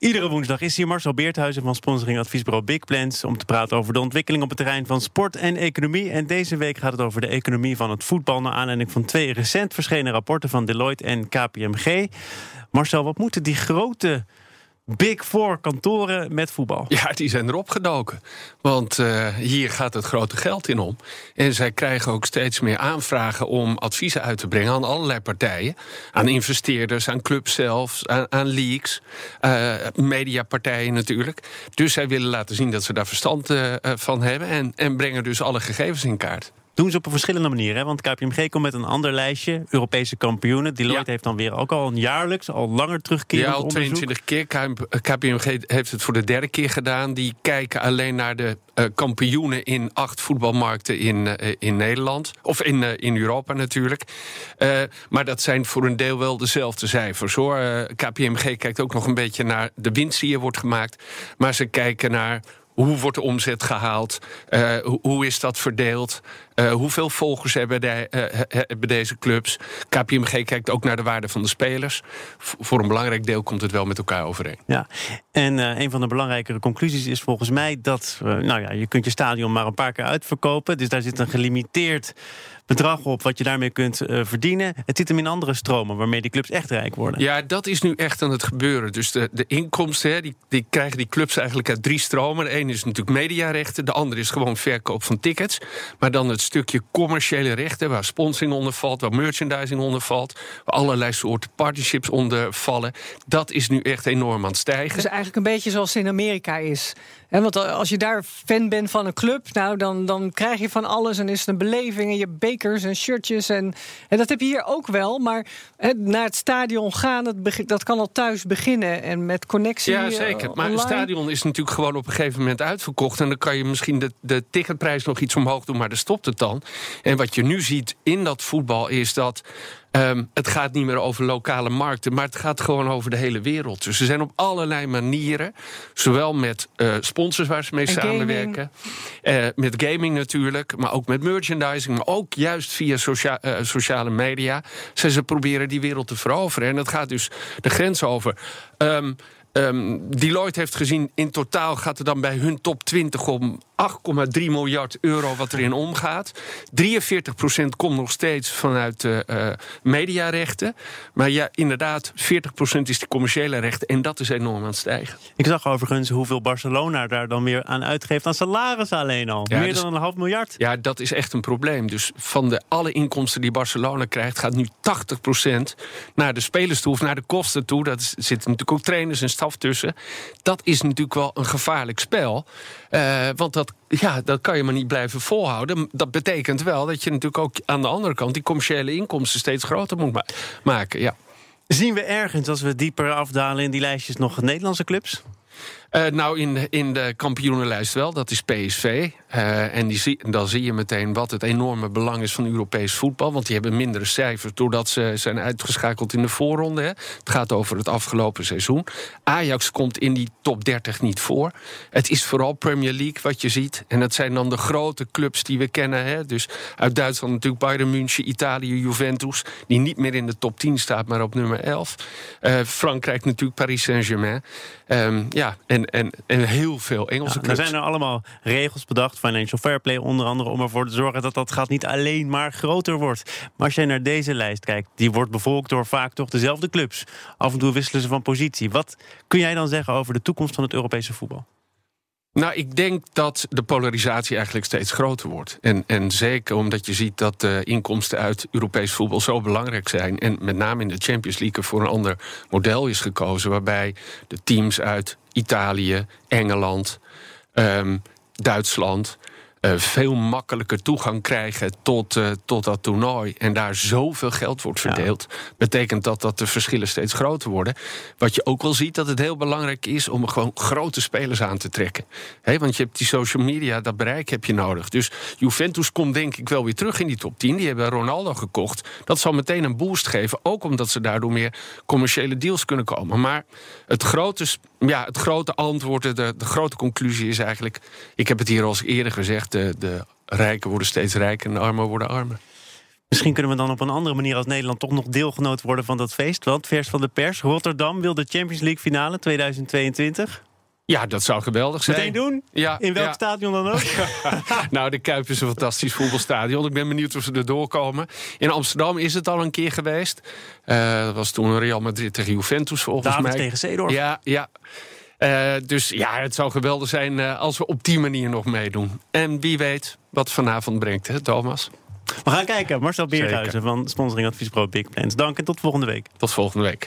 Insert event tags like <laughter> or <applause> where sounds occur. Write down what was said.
Iedere woensdag is hier Marcel Beerthuizen van sponsoring adviesbureau Big Plans... om te praten over de ontwikkeling op het terrein van sport en economie. En deze week gaat het over de economie van het voetbal... naar aanleiding van twee recent verschenen rapporten van Deloitte en KPMG. Marcel, wat moeten die grote Big Four kantoren met voetbal. Ja, die zijn erop gedoken. Want uh, hier gaat het grote geld in om. En zij krijgen ook steeds meer aanvragen om adviezen uit te brengen aan allerlei partijen. Aan investeerders, aan clubs zelfs, aan, leagues, uh, mediapartijen natuurlijk. Dus zij willen laten zien dat ze daar verstand uh, van hebben. En, en brengen dus alle gegevens in kaart doen ze op een verschillende manier. Hè? Want KPMG komt met een ander lijstje, Europese kampioenen. Deloitte heeft dan weer ook al een jaarlijks, al langer terugkerend Ja, al 22 keer. KPMG heeft het voor de derde keer gedaan. Die kijken alleen naar de uh, kampioenen in acht voetbalmarkten in, uh, in Nederland. Of in, uh, in Europa natuurlijk. maar dat zijn voor een deel wel dezelfde cijfers hoor. KPMG kijkt ook nog een beetje naar de winst die er wordt gemaakt. Maar ze kijken naar hoe wordt de omzet gehaald? Uh, hoe is dat verdeeld? Uh, hoeveel volgers hebben, de, uh, hebben, deze clubs? KPMG kijkt ook naar de waarde van de spelers. Voor een belangrijk deel komt het wel met elkaar overeen. Ja, en een van de belangrijkere conclusies is volgens mij dat... nou ja, je kunt je stadion maar een paar keer uitverkopen. Dus daar zit een gelimiteerd bedrag op wat je daarmee kunt uh, verdienen. Het zit hem in andere stromen waarmee die clubs echt rijk worden. Ja, dat is nu echt aan het gebeuren. Dus de, de inkomsten, hè, die, die krijgen die clubs eigenlijk uit drie stromen. De ene is natuurlijk mediarechten, de andere is gewoon verkoop van tickets. Maar dan het stukje commerciële rechten, waar sponsoring onder valt, waar merchandising onder valt, waar allerlei soorten partnerships onder vallen. Dat is nu echt enorm aan het stijgen. Dus eigenlijk een beetje zoals in Amerika is. En want als je daar fan bent van een club, nou, dan, dan krijg je van alles en is het een beleving en je bekers en shirtjes. En, en dat heb je hier ook wel. Maar naar het stadion gaan, dat, dat kan al thuis beginnen en met connectie. Ja, zeker. Uh, maar het stadion is natuurlijk gewoon op een gegeven moment uitverkocht. En dan kan je misschien de, de ticketprijs nog iets omhoog doen, maar dan stopt het dan. En wat je nu ziet in dat voetbal is dat Um, het gaat niet meer over lokale markten, maar het gaat gewoon over de hele wereld. Dus ze zijn op allerlei manieren, zowel met uh, sponsors waar ze mee en samenwerken, uh, met gaming natuurlijk, maar ook met merchandising, maar ook juist via socia uh, sociale media. Ze, ze proberen die wereld te veroveren. En dat gaat dus de grens over. Um, Um, Deloitte heeft gezien, in totaal gaat er dan bij hun top 20 om 8,3 miljard euro wat erin omgaat. 43 procent komt nog steeds vanuit uh, uh, mediarechten. Maar ja, inderdaad, 40 procent is de commerciële rechten. En dat is enorm aan het stijgen. Ik zag overigens hoeveel Barcelona daar dan weer aan uitgeeft aan salaris alleen al. Ja, Meer dus, dan een half miljard. Ja, dat is echt een probleem. Dus van de alle inkomsten die Barcelona krijgt, gaat nu 80 procent naar de spelers toe of naar de kosten toe. Dat is, zitten natuurlijk ook trainers en staf tussen. Dat is natuurlijk wel een gevaarlijk spel. Uh, want dat, ja, dat kan je maar niet blijven volhouden. Dat betekent wel dat je natuurlijk ook aan de andere kant... die commerciële inkomsten steeds groter moet ma maken. Ja. Zien we ergens, als we dieper afdalen in die lijstjes... nog Nederlandse clubs? Uh, nou, in in de kampioenenlijst wel, dat is PSV. Uh, en die dan zie je meteen wat het enorme belang is van Europees voetbal. Want die hebben mindere cijfers doordat ze zijn uitgeschakeld in de voorronde. Hè. Het gaat over het afgelopen seizoen. Ajax komt in die top 30 niet voor. Het is vooral Premier League wat je ziet. En dat zijn dan de grote clubs die we kennen. Hè. Dus uit Duitsland natuurlijk Bayern München, Italië, Juventus. Die niet meer in de top 10 staat, maar op nummer 11. Uh, Frankrijk natuurlijk Paris Saint-Germain. Um, ja, en, en, en heel veel Engelse ja, clubs. Er zijn er allemaal regels bedacht, financial fair play onder andere... om ervoor te zorgen dat dat gat niet alleen maar groter wordt. Maar als jij naar deze lijst kijkt, die wordt bevolkt door vaak toch dezelfde clubs. Af en toe wisselen ze van positie. Wat kun jij dan zeggen over de toekomst van het Europese voetbal? Nou, ik denk dat de polarisatie eigenlijk steeds groter wordt. En, en zeker omdat je ziet dat de inkomsten uit Europees voetbal zo belangrijk zijn. En met name in de Champions League voor een ander model is gekozen. Waarbij de teams uit Italië, Engeland, um, Duitsland. Eh, veel makkelijker toegang krijgen tot, uh, tot dat toernooi. En daar zoveel geld wordt verdeeld. Betekent dat dat de verschillen steeds groter worden. Wat je ook wel ziet, dat het heel belangrijk is om gewoon grote spelers aan te trekken. He, want je hebt die social media, dat bereik heb je nodig. Dus Juventus komt denk ik wel weer terug in die top 10. Die hebben Ronaldo gekocht. Dat zal meteen een boost geven. Ook omdat ze daardoor meer commerciële deals kunnen komen. Maar het grote, ja, het grote antwoord, de, de grote conclusie is eigenlijk... ik heb het hier al eens eerder gezegd... de, de rijken worden steeds rijker en de armen worden armer. Misschien kunnen we dan op een andere manier als Nederland toch nog deelgenoot worden van dat feest. Want vers van de pers, Rotterdam wil de Champions League finale 2022. Ja, dat zou geweldig zijn. Meteen doen? Ja, In welk stadion dan ook? <laughs> nou, de Kuip is een fantastisch voetbalstadion. Ik ben benieuwd of ze er doorkomen. In Amsterdam is het al een keer geweest. Uh, dat was toen Real Madrid tegen Juventus volgens David mij. tegen Zeedorf. Ja, ja. Uh, dus ja, het zou geweldig zijn uh, als we op die manier nog meedoen. En wie weet wat vanavond brengt, hè, Thomas? We gaan kijken. Marcel Beerthuizen van Sponsoring Adviesbureau Big Plans. Dank en tot volgende week. Tot volgende week.